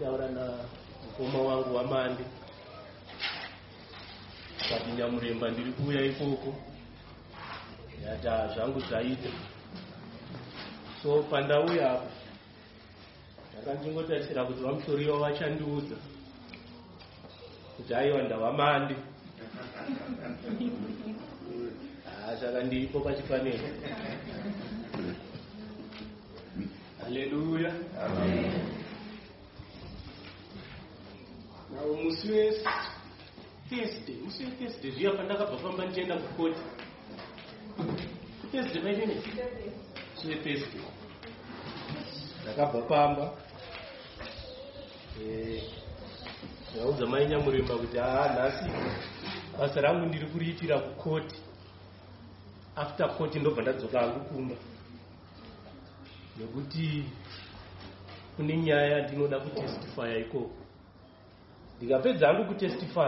taura namukoma wangu wamande. Akati nyamuremba ndiri kuuya ikoko. Yati zvangu zvaita. So pandauya apa ndakandingotarisira kuti vamutoriwa vachandiudza kuti aiwa ndawamande haa saka ndiripo pachipanero haleluya nawo musi wethursday musi wethursday zviya pandakabva famba ndichienda kukoti thursday maitene musi wethursday ndakabva pamba ndaudza mai nyamuremba kuti haa nhasi basa rangu ndiri kuriitira kukoti after koti ndobva ndadzoka hangu kumba nekuti kune nyaya yandinoda kutestifya ikoko ndikapedza hangu kutestifya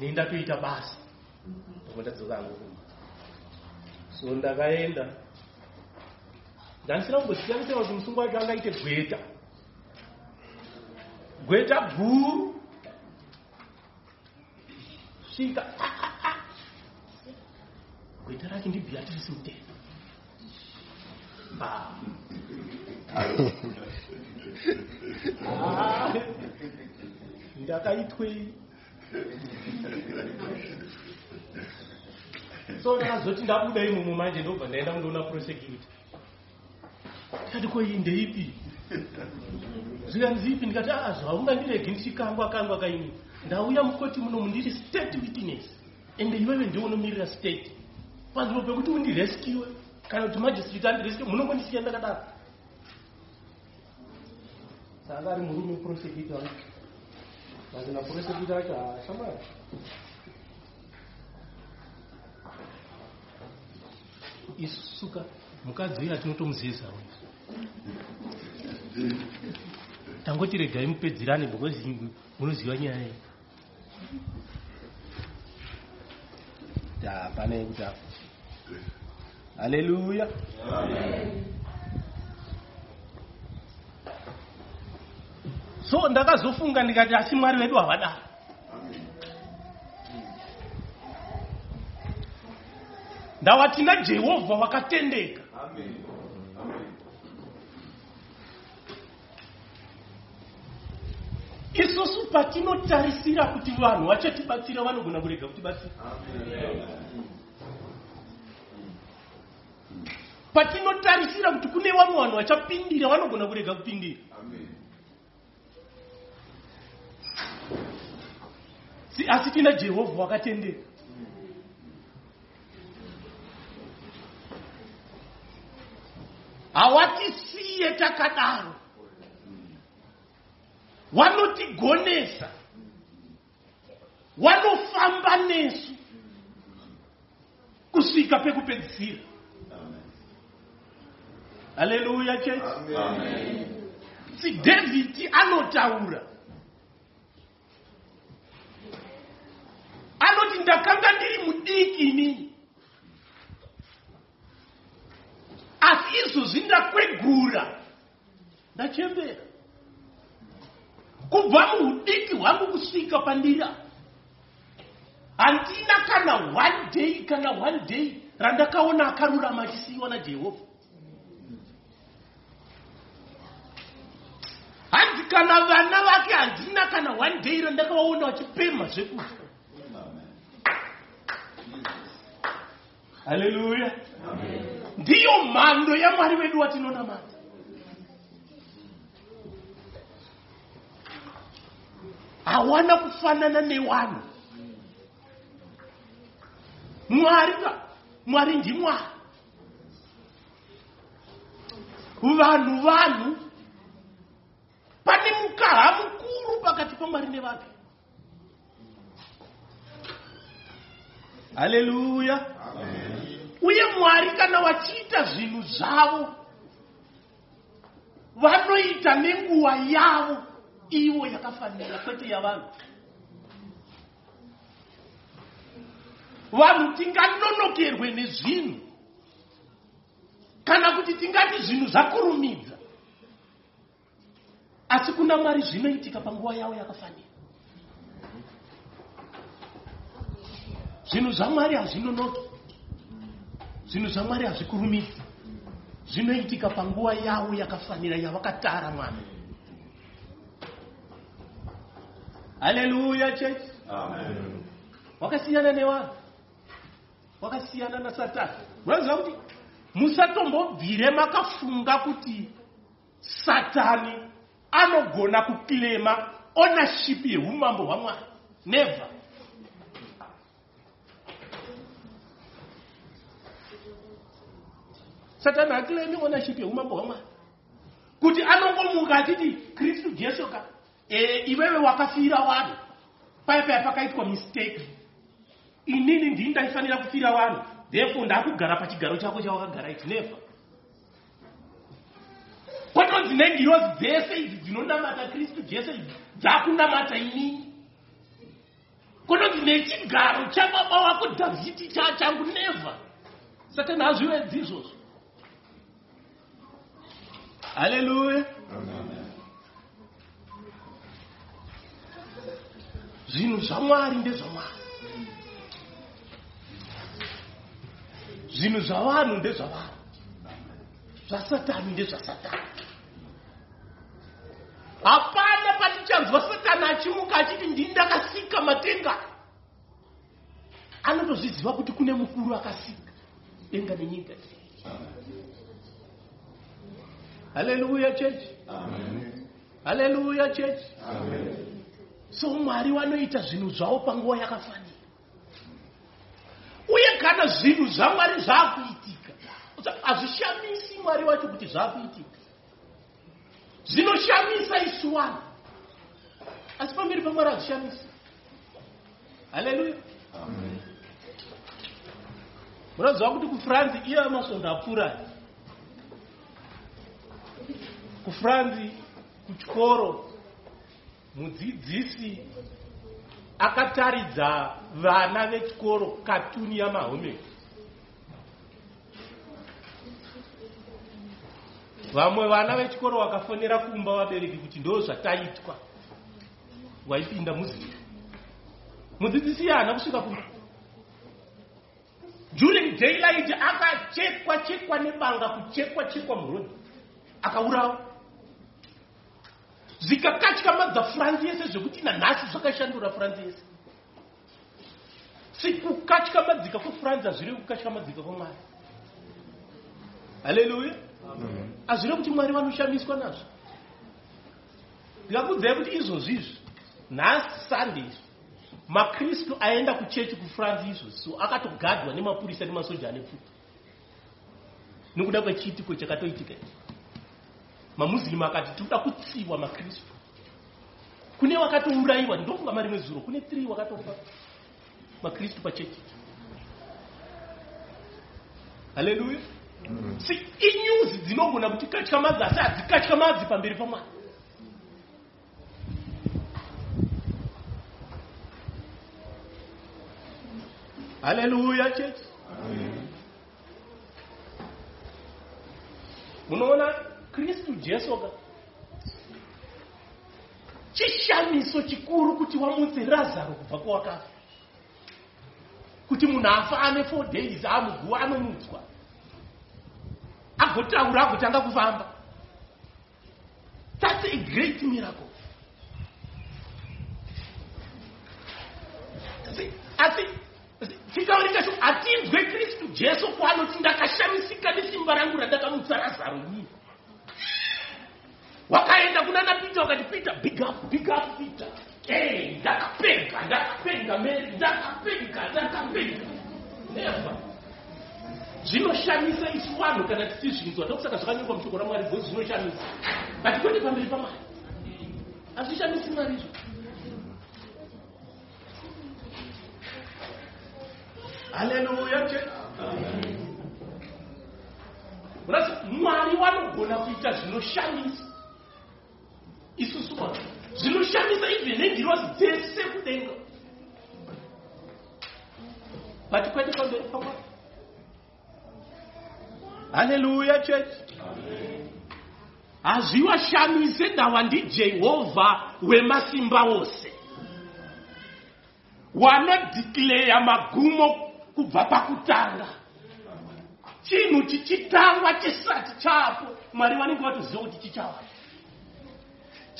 nei ndatoita basa ndobva ndadzoka hangu kumba so ndakaenda. Ndandisina kumbozitarisira kuti musungu wacho angaite gweta. Gweta guru. Svika. Gweta racho ndibeatrice mutema ndakaitwei so ndakazoti ndabuda imomo manje ndobva ndaenda kundoona prosecutor tikati koii ndeipi? Zvikanzipi ndikati a zvaungandirege ndichikangwa kangwa kaini. Ndauya mukoti munomu ndiri state witness ende iwewe ndiunomirira state. Panzvimbo pekuti undireskiwe kana kuti magistrate andireskiwe munongondisiya ndakadaro saka ari murume prosecutor. Mazina prosecutor acho hashambari isuka mukadzi uyu atinotomuzivizawo tangoti regai mupedzerane because munoziva nyaya iyi. Hapana yekuti apa haleluya so ndakazofunga ndikati asi mwari vedu havadaro. Ndava tina jehovha wakatendeka. Isusu patinotarisira kuti vanhu vachatibatsira vanogona kurega kutibatsira. Patinotarisira kuti kune vamwe vanhu vachapindira vanogona kurega kupindira asi tina jehovha wakatendeka. Hawatisiye takadaro. Wanotigonesa. Wanofamba nesu. Kusvika pekupedzisira. Haleluya chechi si dhavhidi anotaura anoti ndakanga mudiki inini asi izvozvi ndakwegura ndachembera. Kubva muudiki hwangu kusvika pandira handina kana one day kana one day randakaona akarurama achisiyiwa najehovha hanzi kana vana vake handina kana one day randakavaona vachipema zvekudya haleluya ndiyo mhando yamwari vedu watinonamata hawana kufanana newanhu mwari mwari ndimwari vanhu vanhu pane mukaha mukuru pakati pamwari nevake. Haleluya uye mwari kana vachiita zvinhu zvavo vanoita nenguva yavo ivo yakafanira kwete yavanhu. Vanhu tinganonokerwe nezvinhu kana kuti tingati zvinhu zvakurumidza asi kuna mwari zvinoitika panguva yavo yakafanira. Zvinhu zvamwari hazvinonoki zvinhu zvamwari hazvikurumidzi. Zvinoitika panguva yavo yakafanira yavakatara mwari haleluya chechi wakasiyana nevanhu wakasiyana nasatani unoziva kuti musatombobvire makafunga kuti satani anogona kuklema ownership yeumambo hwamwari never satani haklemi ownership yeumambo hwamwari kuti anongomuka achiti kristu jesu ka e, iwewe wakafira vanhu paipaya pakaitwa mistake? Inini ndii ndaifanira kufira vanhu therefore ndaakugara pachigaro chako chawakagara iti never kwatonzi nengirozi dzese idzi dzinonamata kristu jesu idzi dzakunamata inini kwatonzi nechigaro chababa wako dhavhidi changu never satani hazvivedzi izvozvo haleluya zvinhu zvamwari ndezvamwari zvinhu zvavanhu ndezvavanhu zvasatani ndezvasatani hapana patichanzwa satani achimuka achiti ndini ndakasika matenga. Anotozviziva kuti kune mukuru akasika. Denga nenyika haleluya chechi haleluya chechi so mwari vanoita zvinhu zvavo panguva yakafanira. Uye kana zvinhu zvamwari zvaakuitika hazvishamisi mwari wacho kuti zvaakuitika zvinoshamisa isu vanhu asi pamberi pamwari hazvishamisi. Haleluya munoziva kuti kufranzi iye masvondo apfurai kufranzi kuchikoro mudzidzisi akataridza vana vechikoro katuni yamahomeki vamwe vana vechikoro vakafonera kumba vabereki kuti ndo zvataitwa waipinda muzika mudzidzisi iye haana kusvika kumba during daylight akachekwa chekwa nebanga kuchekwa chekwa murodhi akaurawa zvikakatyamadza furanzi yese zvekuti nanhasi zvakashandura furanzi yese. Sikukatyamadzika kwefuranzi hazvirevi kukatyamadzika kwamwari. Haleluya hazvirevi kuti mwari vanoshamiswa nazvo. Ndikakudzai kuti izvozvi izvi nhasi sunday izvi makristu aenda kuchechi kufuranzi izvozvi so akatogadwa nemapurisa nemasoja ane pfuta nekuda kwechiitiko chakatoitika ichi mamuslim akati tinoda kutsiwa makristu. Kune wakatourayiwa ndofunga marimwe zuro kune 3 wakatofa makristu pachechi. Haleluya si inyuzi dzinogona kuti katyamadzi asi hadzikatyamadzi pamberi pamwari haleluya chechi munoona kristu jesu ka chishamiso chikuru kuti wamutse razaro kubva kwawakafa kuti munhu afa ane four days amuguwa anomutswa agotaura agotanga kufamba. Thats a great miracle. Asi tikaurika sho hatinzwe kristu jesu kwaanoti ndakashamisika nesimba rangu randakamutsa razaro inini wakati pita big up big up pita ndakapenga ndakapenga meri ndakapenga ndakapenga. Never. Zvinoshamisa isu vanhu kana tisizvinzwa ndokusaka zvakanyorwa mushoko ramwari bho zvinoshamisa. But kwete pamberi pamwari. Hazvishamisi mwari izvo haleluya che mwari vanogona kuita zvinoshamisa isusu vanhu zvinoshamisa ibve nengirozi dzese kudenga. But kwete pamberi pamwari haleluya chechi hazvivashamise ndawa ndijehovha wemasimba ose wanodhikleya magumo kubva pakutanga. Chinhu chichitangwa chisati chapo mwari vanenge vatoziva kuti chichavapo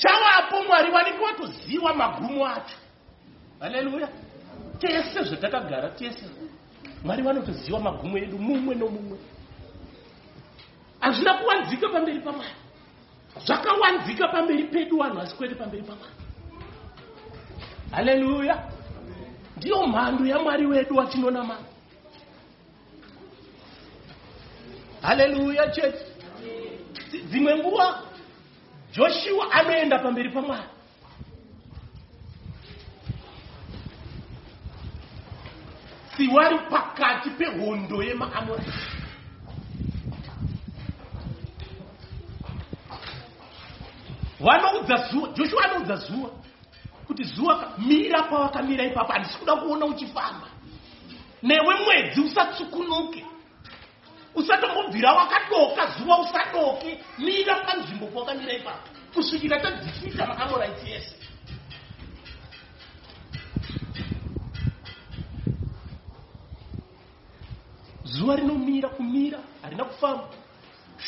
chavapo mwari vanenge vatoziva magumo acho. Haleluya. Tese zvatakagara tese. Mwari vanotoziva magumo edu mumwe nomumwe. Hazvina kuwanzika pamberi pamwari. Zvakawanzika pamberi pedu vanhu asi kwete pamberi pamwari. Haleluya. Ndiyo mhando yamwari wedu watinonamana haleluya chechi dzimwe nguva joshua anoenda pamberi pamwari siwari pakati pehondo yemaamori vanoudza zuva joshua anoudza zuva kuti zuva mira pavakamira ipapo handisi kuda kuona uchifamba. Newe mwedzi usatsukunuke usatombobvira wakadoka zuva usadoke mira panzvimbo pawakamira ipapo. Kusvikira tadzichita maamoraiti yese zuva rinomira kumira harina kufamba.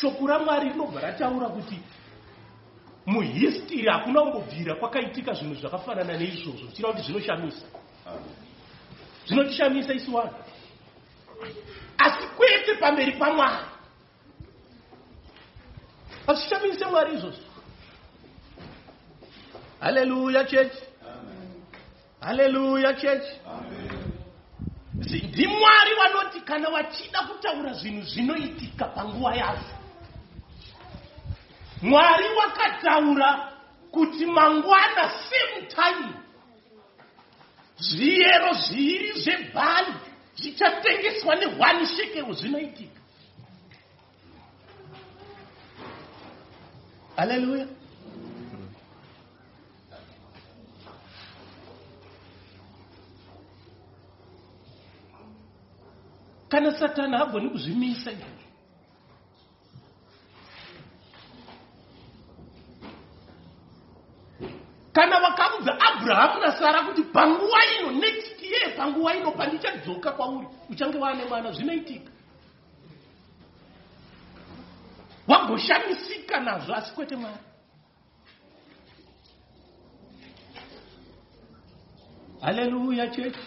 Shoko ramwari rinobva rataura kuti muhistiri hakuna kumbobvira kwakaitika zvinhu zvakafanana neizvozvo. Zvichira kuti zvinoshamisa. Zvinotishamisa isi vanhu asi kwete pamberi pamwari hazvishamise mwari izvozvo. Haleluya chechi haleluya chechi ndimwari vanoti kana vachida kutaura zvinhu zvinoitika panguva yazvo mwari wakataura kuti mangwana same time zviyero zviri zvebhari zvichatengeswa nehwani shekero zvinoitika. Haleluya kana satani hagoni kuzvimisa izvozvo kana vakaudza abrahamu nasara kuti panguva ino next year panguva ino pandichadzoka kwauri uchange vaane mwana zvinoitika. Wagoshamisika nazvo asi kwete mwari haleluya chechi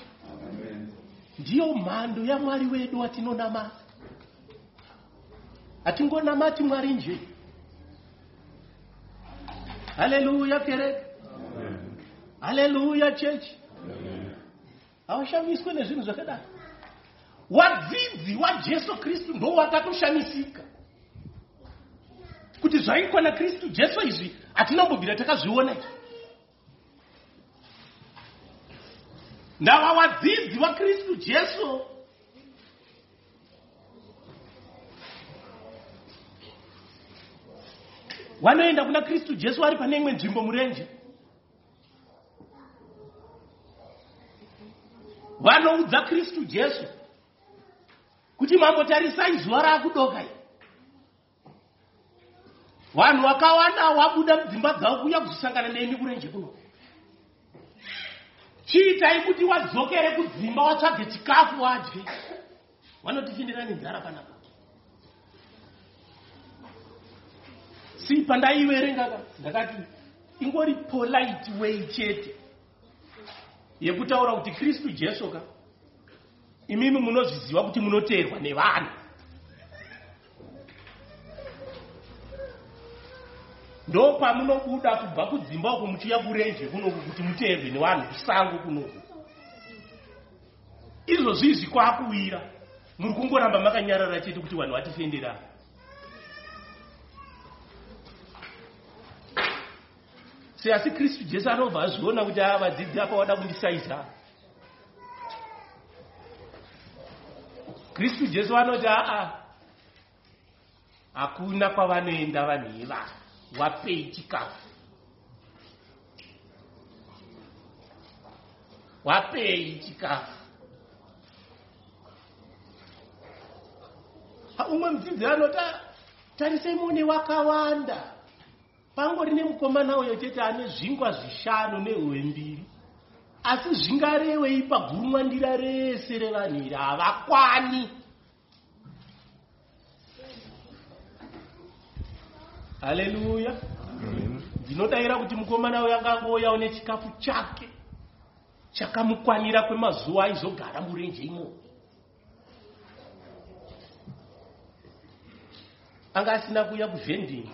ndiyo mhando yamwari wedu watinonamata hatingonamati mwari nje. Haleluya kereke. Haleluya chechi hawashamiswe nezvinhu zvakadai. Wadzidzi wajesu kristu ndo wakatoshamisika kuti zvaitwa nakristu jesu izvi hatinambobvira takazviona izvi ndava wadzidzi wakristu jesu. Wanoenda kuna kristu jesu vari pane imwe nzvimbo murenje vanoudza kristu jesu kuti mambotarisai zuva raakudoka i vanhu vakawanda wabuda mudzimba dzavo kuuya kuzosangana nemi kurenje kuno. Chiitai kuti wadzokere kudzimba watsvage chikafu wadye vanotifindirani nzara panapa si pandaiverengaka ndakati ingori polite way chete yekutaura kuti kristu jesu ka imimi munozviziva kuti munoteerwa nevanhu ndo pamunobuda kubva kudzimba uko muchiuya kurenje kunoku kuti muteerwe nevanhu kusango kunoku izvozvi izvi kwakuwira. Muri kungoramba makanyarara chete kuti vanhu vatifenderana se asi kristu jesu anobva azviona kuti aa vadzidzi apa wada kundisaiza kristu jesu anoti aa hakuna kwavanoenda vanhu ivava. Wapei chikafu. Wapei chikafu. Umwe mudzidzi anoti tarisai muone wakawanda pangori nemukomana uyo chete ane zvingwa zvishanu nehwe mbiri. Asi zvingarevei pagurumwandira rese revanhu iri havakwani. Haleluya. Ndinodayira kuti mukomana uyo angangoyawo nechikafu chake chakamukwanira kwemazuva aizogara murenje imomo. Anga asina kuuya kuvhending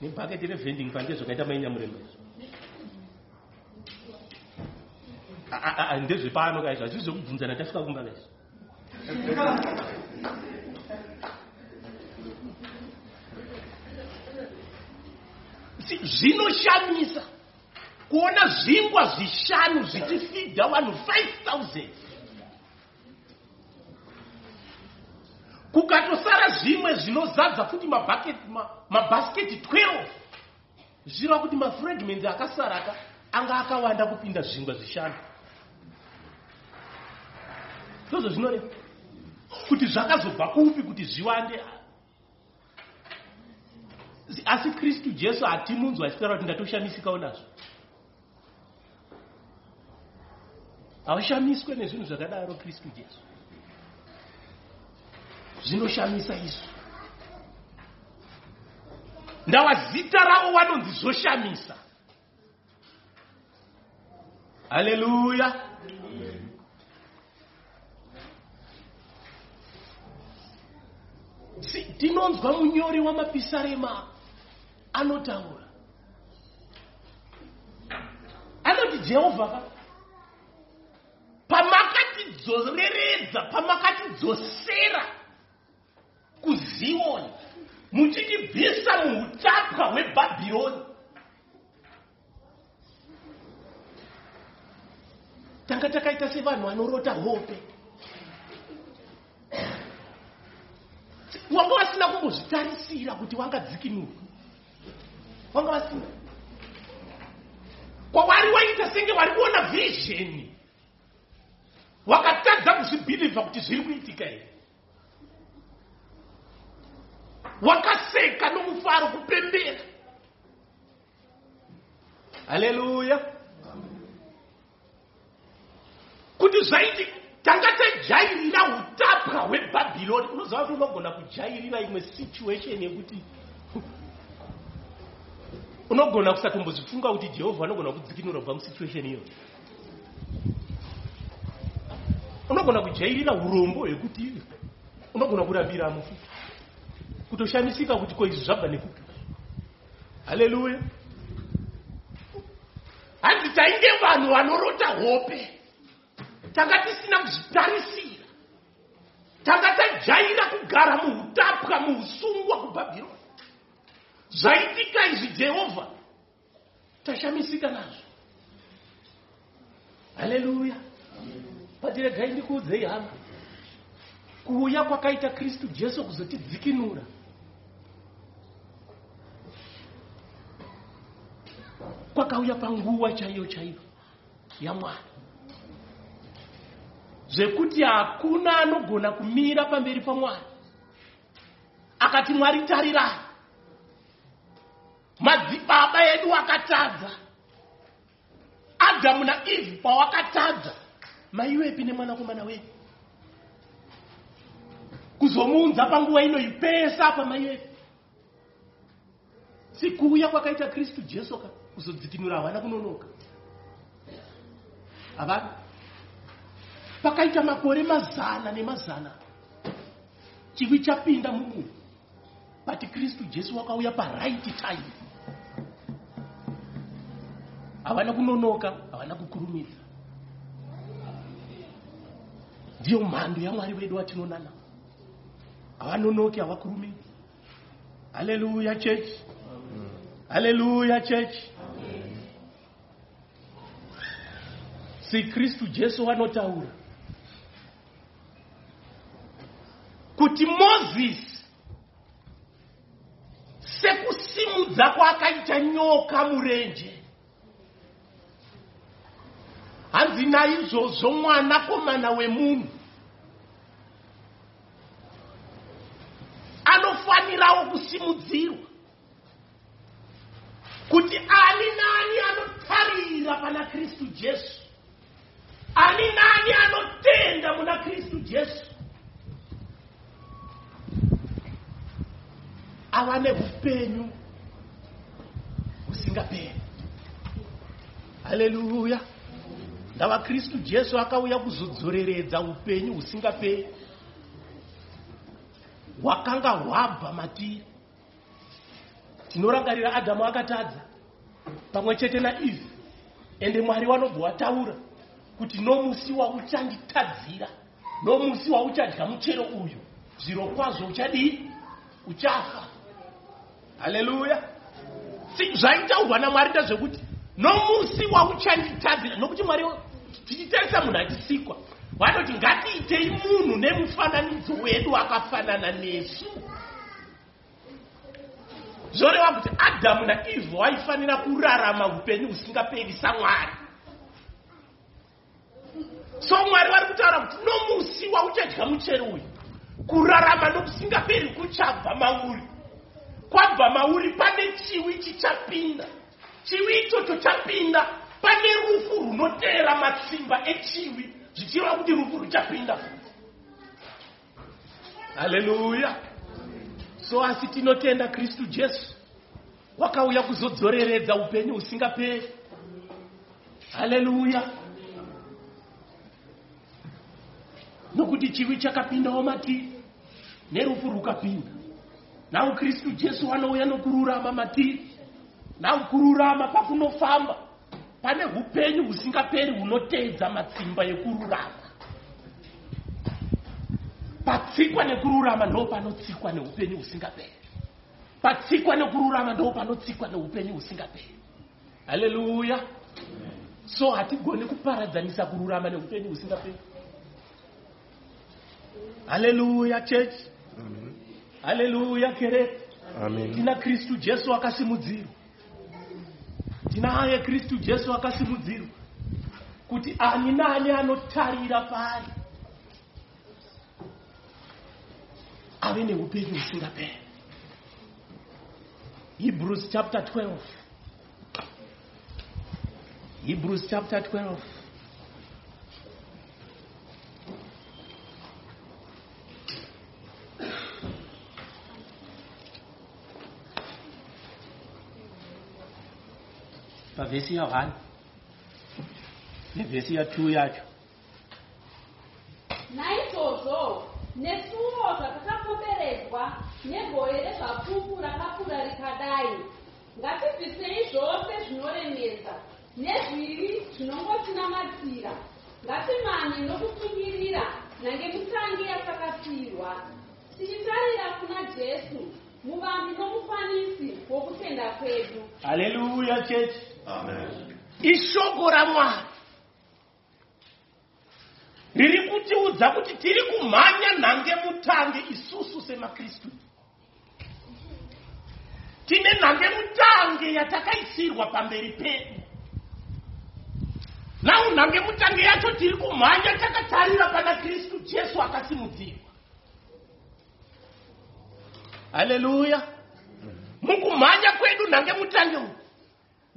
nebhaketi revhending pange zvakaita mainyamurembezo ndezvepano kaizvo hazvisi zvekubvunzana tasvika kumba kaizvo zvinoshamisa kuona zvingwa zvishanu zvichifidha vanhu 5000 kukatosara zvimwe zvinozadza futi mabhasiketi 12 zvireva kuti mafragments akasaraka anga akawanda kupinda zvingwa zvishanu. Ndozvo zvinoreva kuti zvakazobva kupi kuti zviwande. Asi kristu jesu hatimunzwa achitaura kuti ndatoshamisikawo nazvo haushamiswe nezvinhu zvakadaro kristu jesu zvinoshamisa isu. Ndawa zita ravo vanonzi zvoshamisa haleluya. Tinonzwa munyori wamapisarema anotaura anoti jehovha pamakatidzoreredza pamakatidzosera kuzioni muchitibvisa muutapwa hwebhabhironi. Tanga takaita sevanhu vanorota hope. Wanga vasina kumbozvitarisira kuti wangadzikinurwa wanga vasina. Kwawari waita senge wari kuona vhizheni wakatadza kuzvibhilivha kuti zviri kuitika here wakaseka nomufaro kupembera. Haleluya kuti zvaiti tanga tajairira utapwa hwebhabhironi unoziva kuti unogona kujairira imwe situation yekuti unogona kusatombozvifunga kuti jehovha anogona kudzikinura kubva musituation iyoyo unogona kujairira urombo hwekuti unogona kurambira mufu kutoshamisika kuti ko izvi zvabva nekupi haleluya. Hanzi tainge vanhu vanorota hope tanga tisina kuzvitarisira tanga tajaira kugara muutapwa muusungwa kubhabhironi zvaitika izvi jehovha tashamisika nazvo. Haleluya. Patiregai ndikuudzei hama kuuya kwakaita kristu jesu kuzotidzikinura kwakauya panguva chaiyo chaiyo yamwari zvekuti hakuna anogona kumira pamberi pamwari akati mwari tarirai madzibaba edu akatadza adhamu naivhi pawakatadza maiwepi nemwanakomana wedu kuzomuunza panguva ino ipesa pamaiwepi sikuuya kwakaita kristu jesu ka kuzodzikinura havana kunonoka. Havana. Pakaita makore mazana nemazana chivi chapinda mumunhu but kristu jesu wakauya paraiti time. Havana kunonoka havana kukurumidza. Ndiyo mhando yamwari wedu watinonana havanonoki havakurumidzi haleluya chechi haleluya chechi si kristu jesu vanotaura kuti mozisi sekusimudza kwaakaita nyoka murenje. Hanzi naizvozvo mwanakomana wemunhu anofanirawo kusimudzirwa kuti ani nani anotarira pana kristu jesu ani nani anotenda muna kristu jesu? Ava neupenyu husingaperi. Haleluya ndava kristu jesu akauya kuzodzoreredza upenyu husingaperi. Hwakanga hwabva matiri. Tinorangarira adhamu akatadza pamwe chete naivhi ende mwari wanobva wataura kuti nomusi wauchanditadzira nomusi wauchadya muchero uyu zviro kwazvo uchadii uchafa. Haleluya. Zvaitaurwa namwari ndezvekuti nomusi wauchanditadzira nokuti mwari tichitarisa munhu achisikwa wanoti ngatiitei munhu nemufananidzo wedu akafanana nesu. Zvoreva kuti adhamu naivha waifanira kurarama upenyu husingaperi samwari so mwari vari kutaura kuti nomusi wauchadya muchero uyu. Kurarama nokusingaperi kuchabva mauri. Kwabva mauri pane chiwi chichapinda. Chiwi ichocho chapinda. Pane rufu runoteera matsimba echiwi zvichireva kuti rufu ruchapinda. Haleluya so asi tinotenda kristu jesu wakauya kuzodzoreredza upenyu husingaperi. Haleluya nokuti chivi chakapindawo matiri nerufu rukapinda nau kristu jesu anouya nokururama matiri nau kururama pakunofamba. Pane upenyu husingaperi hunoteedza matsimba ekururama. Patsikwa nekururama ndo panotsikwa neupenyu husingaperi. Patsikwa nekururama ndo panotsikwa neupenyu husingaperi. Haleluya so hatigoni kuparadzanisa kururama neupenyu husingaperi haleluya chechi haleluya kereke. Tina kristu jesu akasimudzirwa tinaye kristu jesu akasimudzirwa kuti ani nani anotarira paari ave neupenyu husingaperi hebrews chapter 12 hebrews chapter 12 pavhesi ya1 nevhesi ya2 yacho. Naizvozvo nesuwo zvakakakomberedzwa negore rezvapupu rakakura rikadai. Ngatibvisei zvose zvinoremedza nezvivi zvinongotinamatira ngatimanye nokusungirira nange mutangi yatakasiyirwa tichitarira kuna jesu muvambi nomufambisi wokutenda kwedu. Haleluya chechi ishoko ramwari riri kutiudza kuti tiri kumhanya nhange mutange isusu semakristu. Tine nhange mutange yatakaisirwa pamberi pedu. Nau nhange mutange yacho tiri kumhanya takatarira pana kristu jesu akasimudzirwa. Haleluya mukumhanya kwedu nhange mutange uyu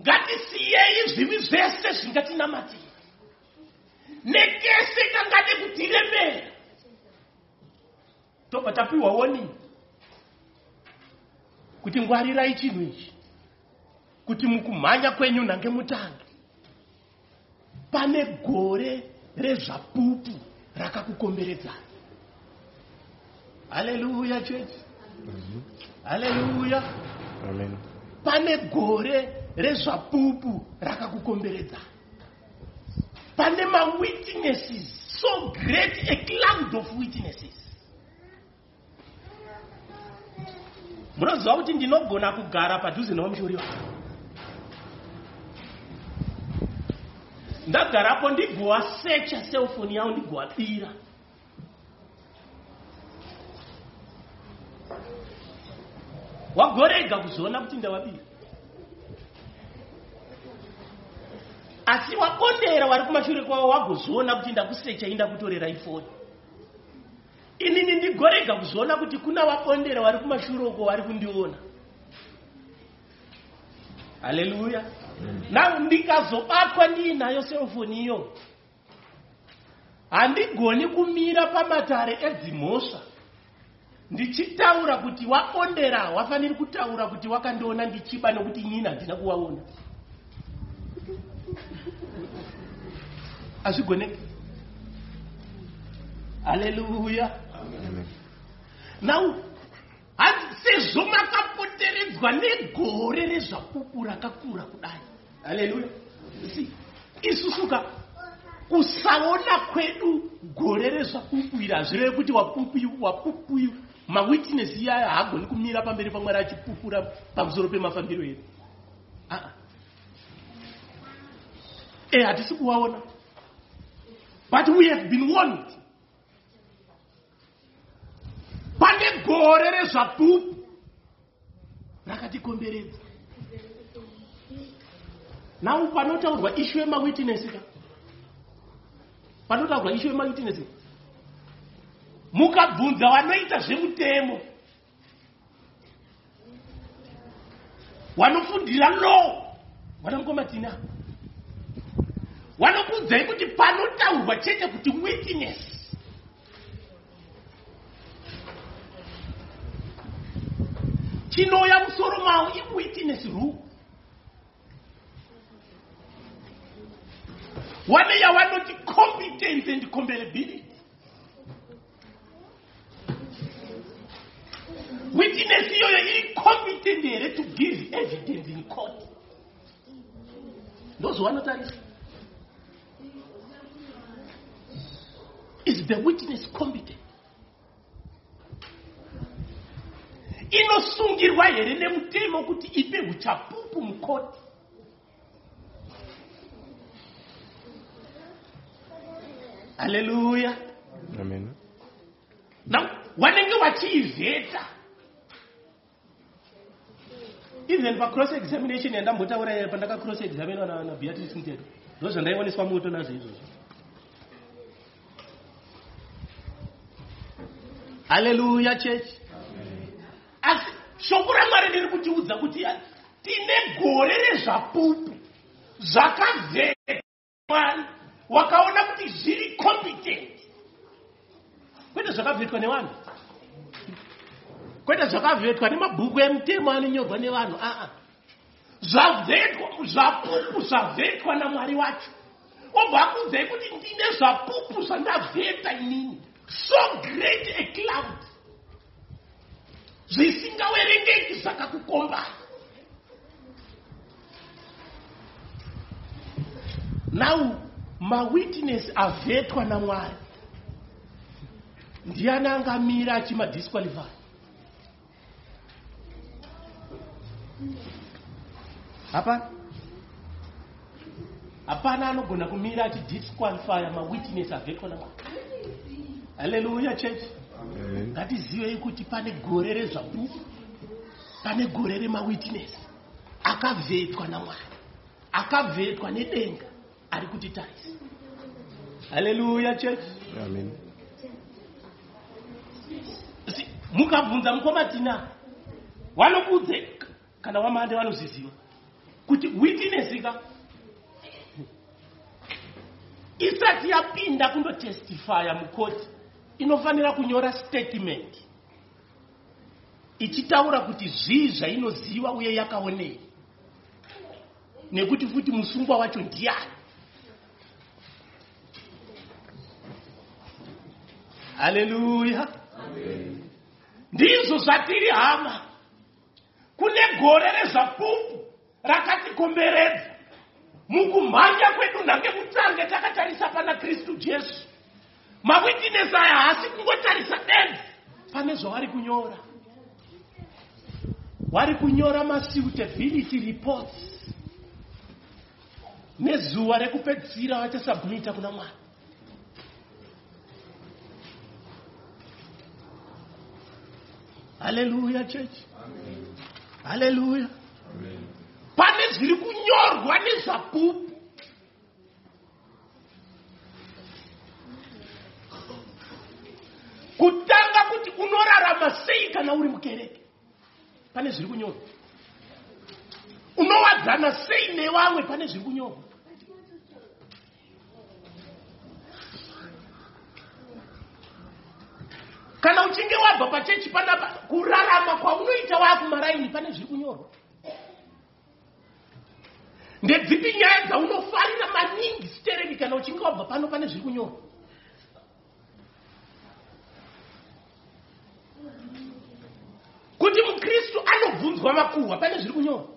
ngatisiyei zvivi zvese zvingatinamatira. Nekese kangade kutiremera. Tobva tapiwa woni kuti ngwarirai chinhu ichi. Kuti mukumhanya kwenyu nhange mutange. Pane gore rezvapupu rakakukomberedzana. Haleluya chechi haleluya. Pane gore rezvapupu rakakukomberedzana pane mawitnesses so great a cloud of witnesses. Munoziva kuti ndinogona kugara padhuze newamushori wangu ndagarapo ndigowa secha selfoni yavo ndigowa bira wagorega kuzoona kuti ndawabira asi wabondera wari kumashure kwavo wagozoona kuti ndakusecha indakutorera ifoni. Inini ndigorega kuzoona kuti kuna wabondera wari kumashure uko wari kundiona. Haleluya. Now ndikazobatwa ndiinayo selfoni iyo. Handigoni kumira pamatare edzimhosva. Ndichitaura kuti waondera wafaniri kutaura kuti wakandiona ndichiba nokuti inini handina kuwaona hazvigoneki haleluya now sezvo makapoteredzwa negore rezvapupu rakakura kudai. Haleluya si isusuka kusaona kwedu gore rezvapupu iri hazvireve kuti wapupu wapupu mawitness iyayo haagoni kumira pamberi pamwari achipupura pamusoro pemafambiro edu. Aa e hatisi kuwaona but we have been warned. Pane gore rezvapupu rakatikomberedza. Nau panotaurwa ishu yemawitness ka? Panotaurwa ishu yemawitness mukabvunza vanoita zvemutemo. Vanofundira law. Vanamukomatina vanokudzai kuti panotaurwa chete kuti witness chinouya musoro mavo iwitness rule vane yavanoti competence and comparability witness iyoyo iri competent here to give evidence in court. Ndozvavanotarisa is the witness competent inosungirwa here nemutemo kuti ipe uchapupu mukoti? Haleluya Amen. na vanenge vachiivheta even pacross examination yandambotaura pandaka cross examinwa na- nabeatrice mteto. Ndo zvandaiwaniswa moto nazvo izvozvo haleluya chechi asi shoko ramwari riri kutiudza kuti tine gore rezvapupu zvakavheka. Mwari wakaona kuti zviri competent kwete zvakavhetwa nevanhu? Kwete zvakavhetwa nemabhuku emutemo anonyorwa nevanhu? Aa zvavhetwa zvapupu zvavhetwa namwari wacho. Obva akudzai kuti ndine zvapupu zvandavheta inini so great a cloud. Zvisingawerengeki zvakakukombana now mawitness avhetwa namwari ndiani angamira achimadisqualify hapana hapana anogona kumira achidisqualifya mawitness avhetwa namwari haleluya chechi ngatizivei kuti pane gore rezvapupu pane gore remawitness. Akavhetwa namwari akavhetwa nedenga ari kutitarisa haleluya chechi mukabvunza mukomatina vanokudze kana wamande vanozviziva kuti witnessika isati yapinda kundotestifya mukoti inofanira kunyora statement ichitaura kuti zvii zvainoziva uye yakaonei nekuti futi musungwa wacho ndiani? Haleluya. Ndizvo zvatiri hama. Kune gore rezvapupu rakatikomberedza. Mukumhanya kwedu nhange mutange takatarisa pana kristu jesu mawitines aya haasi kungotarisa benzi pane zvavari kunyora. Vari kunyora masuitability reports. Nezuva rekupedzisira vachasabhumita kuna mwari. Haleluya chechi haleluya. Pane zviri kunyorwa nezvapupu kutanga kuti unorarama sei kana uri mukereke. Pane zviri kunyorwa. Unowadzana sei nevamwe pane zviri kunyorwa. Kana uchinge wabva pachechi panapa kurarama kwaunoita waakumaraini pane zviri kunyorwa. Ndedzipi nyaya dzaunofarira maningi sitereki kana uchinge wabva pano pane zviri kunyorwa kuti mukristu anobvunzwa makuhwa pane zviri kunyorwa?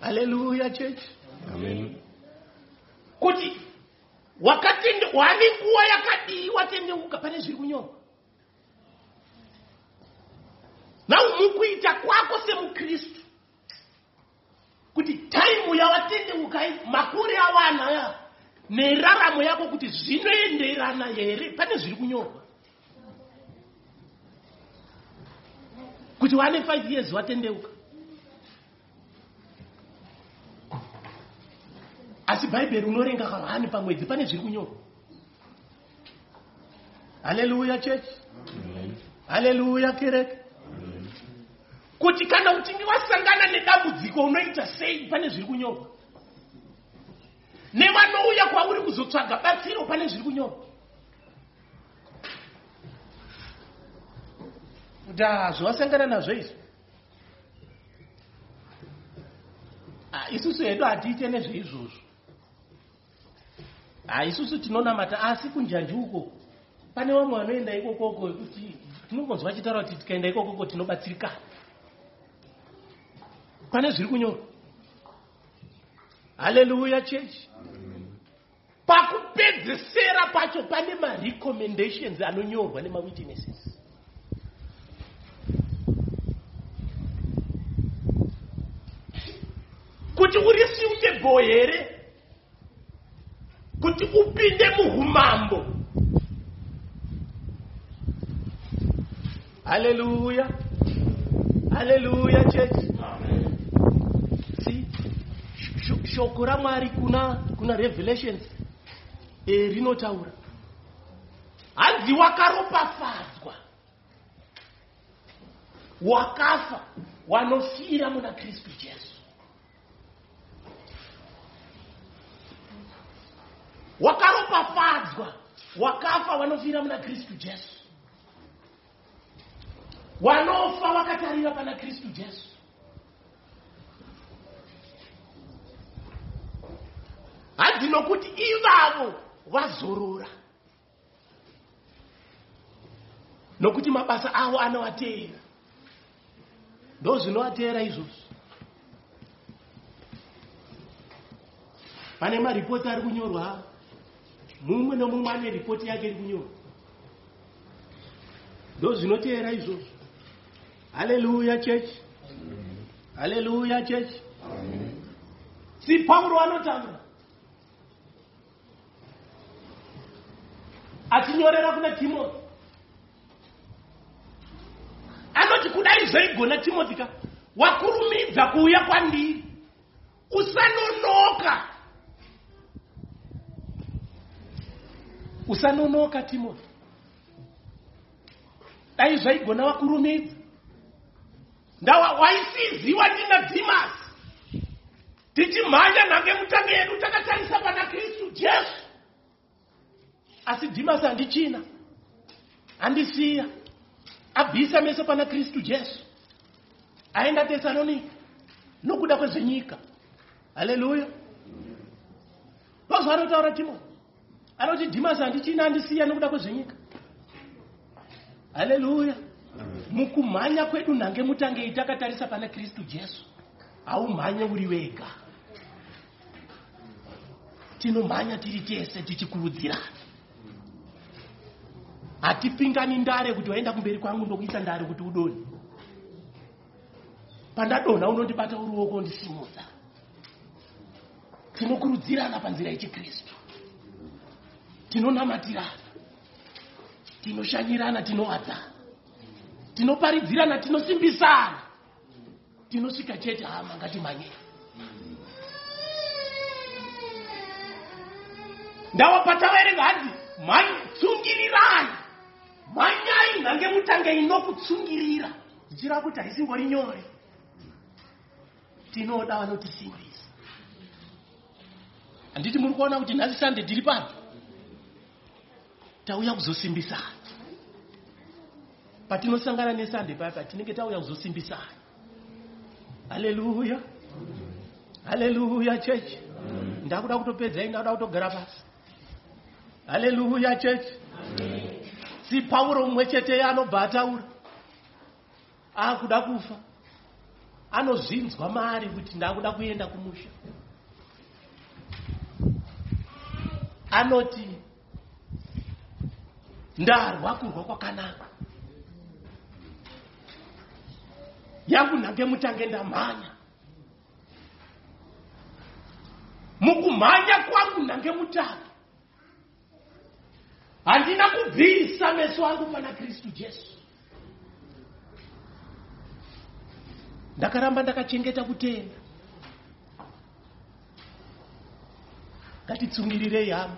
Haleluya chechi Amen. kuti wakatende wane nguva yakadii watendeuka pane zviri kunyorwa? Nau mukuita kwako semukristu kuti taimu yawatendeuka iyi makore awanaya neraramo yako kuti zvinoenderana here? Pane zviri kunyorwa. Kuti wane 5 years watendeuka. Asi bhaibheri unorenga kahani pamwedzi pane zviri kunyorwa. Haleluya chechi haleluya kereke. Kuti kana uchinge wasangana nedambudziko unoita sei pane zviri kunyorwa nevanouya kwauri kuzotsvaga batsiro pane zviri kunyorwa. Kuti aa zvawasangana nazvo izvi? Ah, isusu hedu hatiite nezveizvozvo. Ha isusu tinonamata asi kunjanji uko? Pane vamwe vanoenda ikokoko kuti tinongonzwa chitaura kuti tikaenda ikokoko tinobatsirikana pane zviri kunyorwa haleluya chechi pakupedzesera pacho pane marecommendations anonyorwa nemawitnesses. Kuti uri suitable here kuti upinde muumambo haleluya haleluya chechi si sh- shoko ramwari kuna kuna revelations e, rinotaura. Hanzi wakaropafadzwa. Wakafa wanofira muna kristu jesu. Wakaropafadzwa wakafa wanofira muna kristu jesu. Wanofa wakatarira pana kristu jesu hanzi nokuti ivavo vazorora. Nokuti mabasa avo anovateera. Ndo zvinovateera izvozvo. Pane maripoti ari kunyorwa mumwe nomumwe ane ripoti yake iri kunyorwa. Ndo zvinoteera izvozvo haleluya chechi haleluya chechi si pauro anotaura achinyorera kuna timoti anoti kudai zvaigona timoti ka wakurumidza kuuya kwandiri. Usanonoka usanonoka timoti dai zvaigona wakurumidza. Ndawa waisiziwa ndina dhimasi tichimhanya nhange mutange yedu takatarisa pana kristu jesu asi dhimasi handichina handisiya abvisa meso pana kristu jesu. Aenda tesalonika nokuda kwezvenyika haleluya. Ndozva anotaura timoti anoti dhimasi handichina handisiya nokuda kwezvenyika haleluya. Mukumhanya kwedu nhange mutangei takatarisa pana kristu jesu. Haumhanye uri wega. Tinomhanya tiri tese tichikurudzirana hatipingani ndare kuti waenda kumberi kwangu ndokuisa ndare kuti udonhe pandadonha unondibata uruoko ndisimudza. Tinokurudzirana panzira yechikristu. Tinonamatirana. Tinoshanyirana tinovadzana tinoparidzirana tinosimbisana. Tinosvika chete hama ngatimhanyei ndawapataverenga hanzi tsungirirai mhanyai nhange mutange inokutsungirira. Zvichireva kuti haisingori nyore. Tinoda vanotisimbisa handiti muri kuona kuti nhasi sande tiri pano. Tauya kuzosimbisana. Patinosangana nesande paya tinenge tauya kuzosimbisana. Haleluya. Haleluya chechi ndakuda kutopedzai ndakuda kutogara pasi. Haleluya chechi si pauro mumwe chete anobva ataura akuda kufa. Anozvinzwa mari kuti ndakuda kuenda kumusha. Anoti ndarwa kurwa kwakanaka. Yangu nhange mutange ndamhanya. Mukumhanya kwangu nhange mutange handina kubvisa meso angu pana kristu jesu. Ndakaramba ndakachengeta kutenda. Ngatitsungirirei hama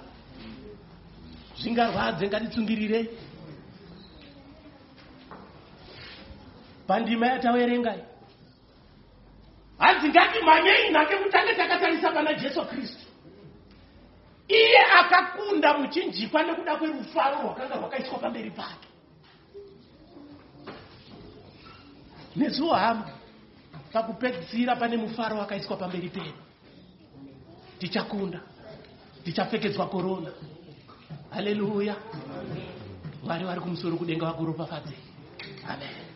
zvingarwadze ngatitsungirirei pandima yataverengai hanzi ngatimhanyei nhake kutange takatarisa pana jesu kristu iye akakunda muchinjikwa nekuda kwerufaro rwakanga rwakaiswa pamberi pake. Nesuwo hama pakupedzisira pane mufaro wakaiswa pamberi pedu tichakunda tichapfekedzwa korona. Haleluya. Mwari vari kumusoro kudenga vakuropafadzei amen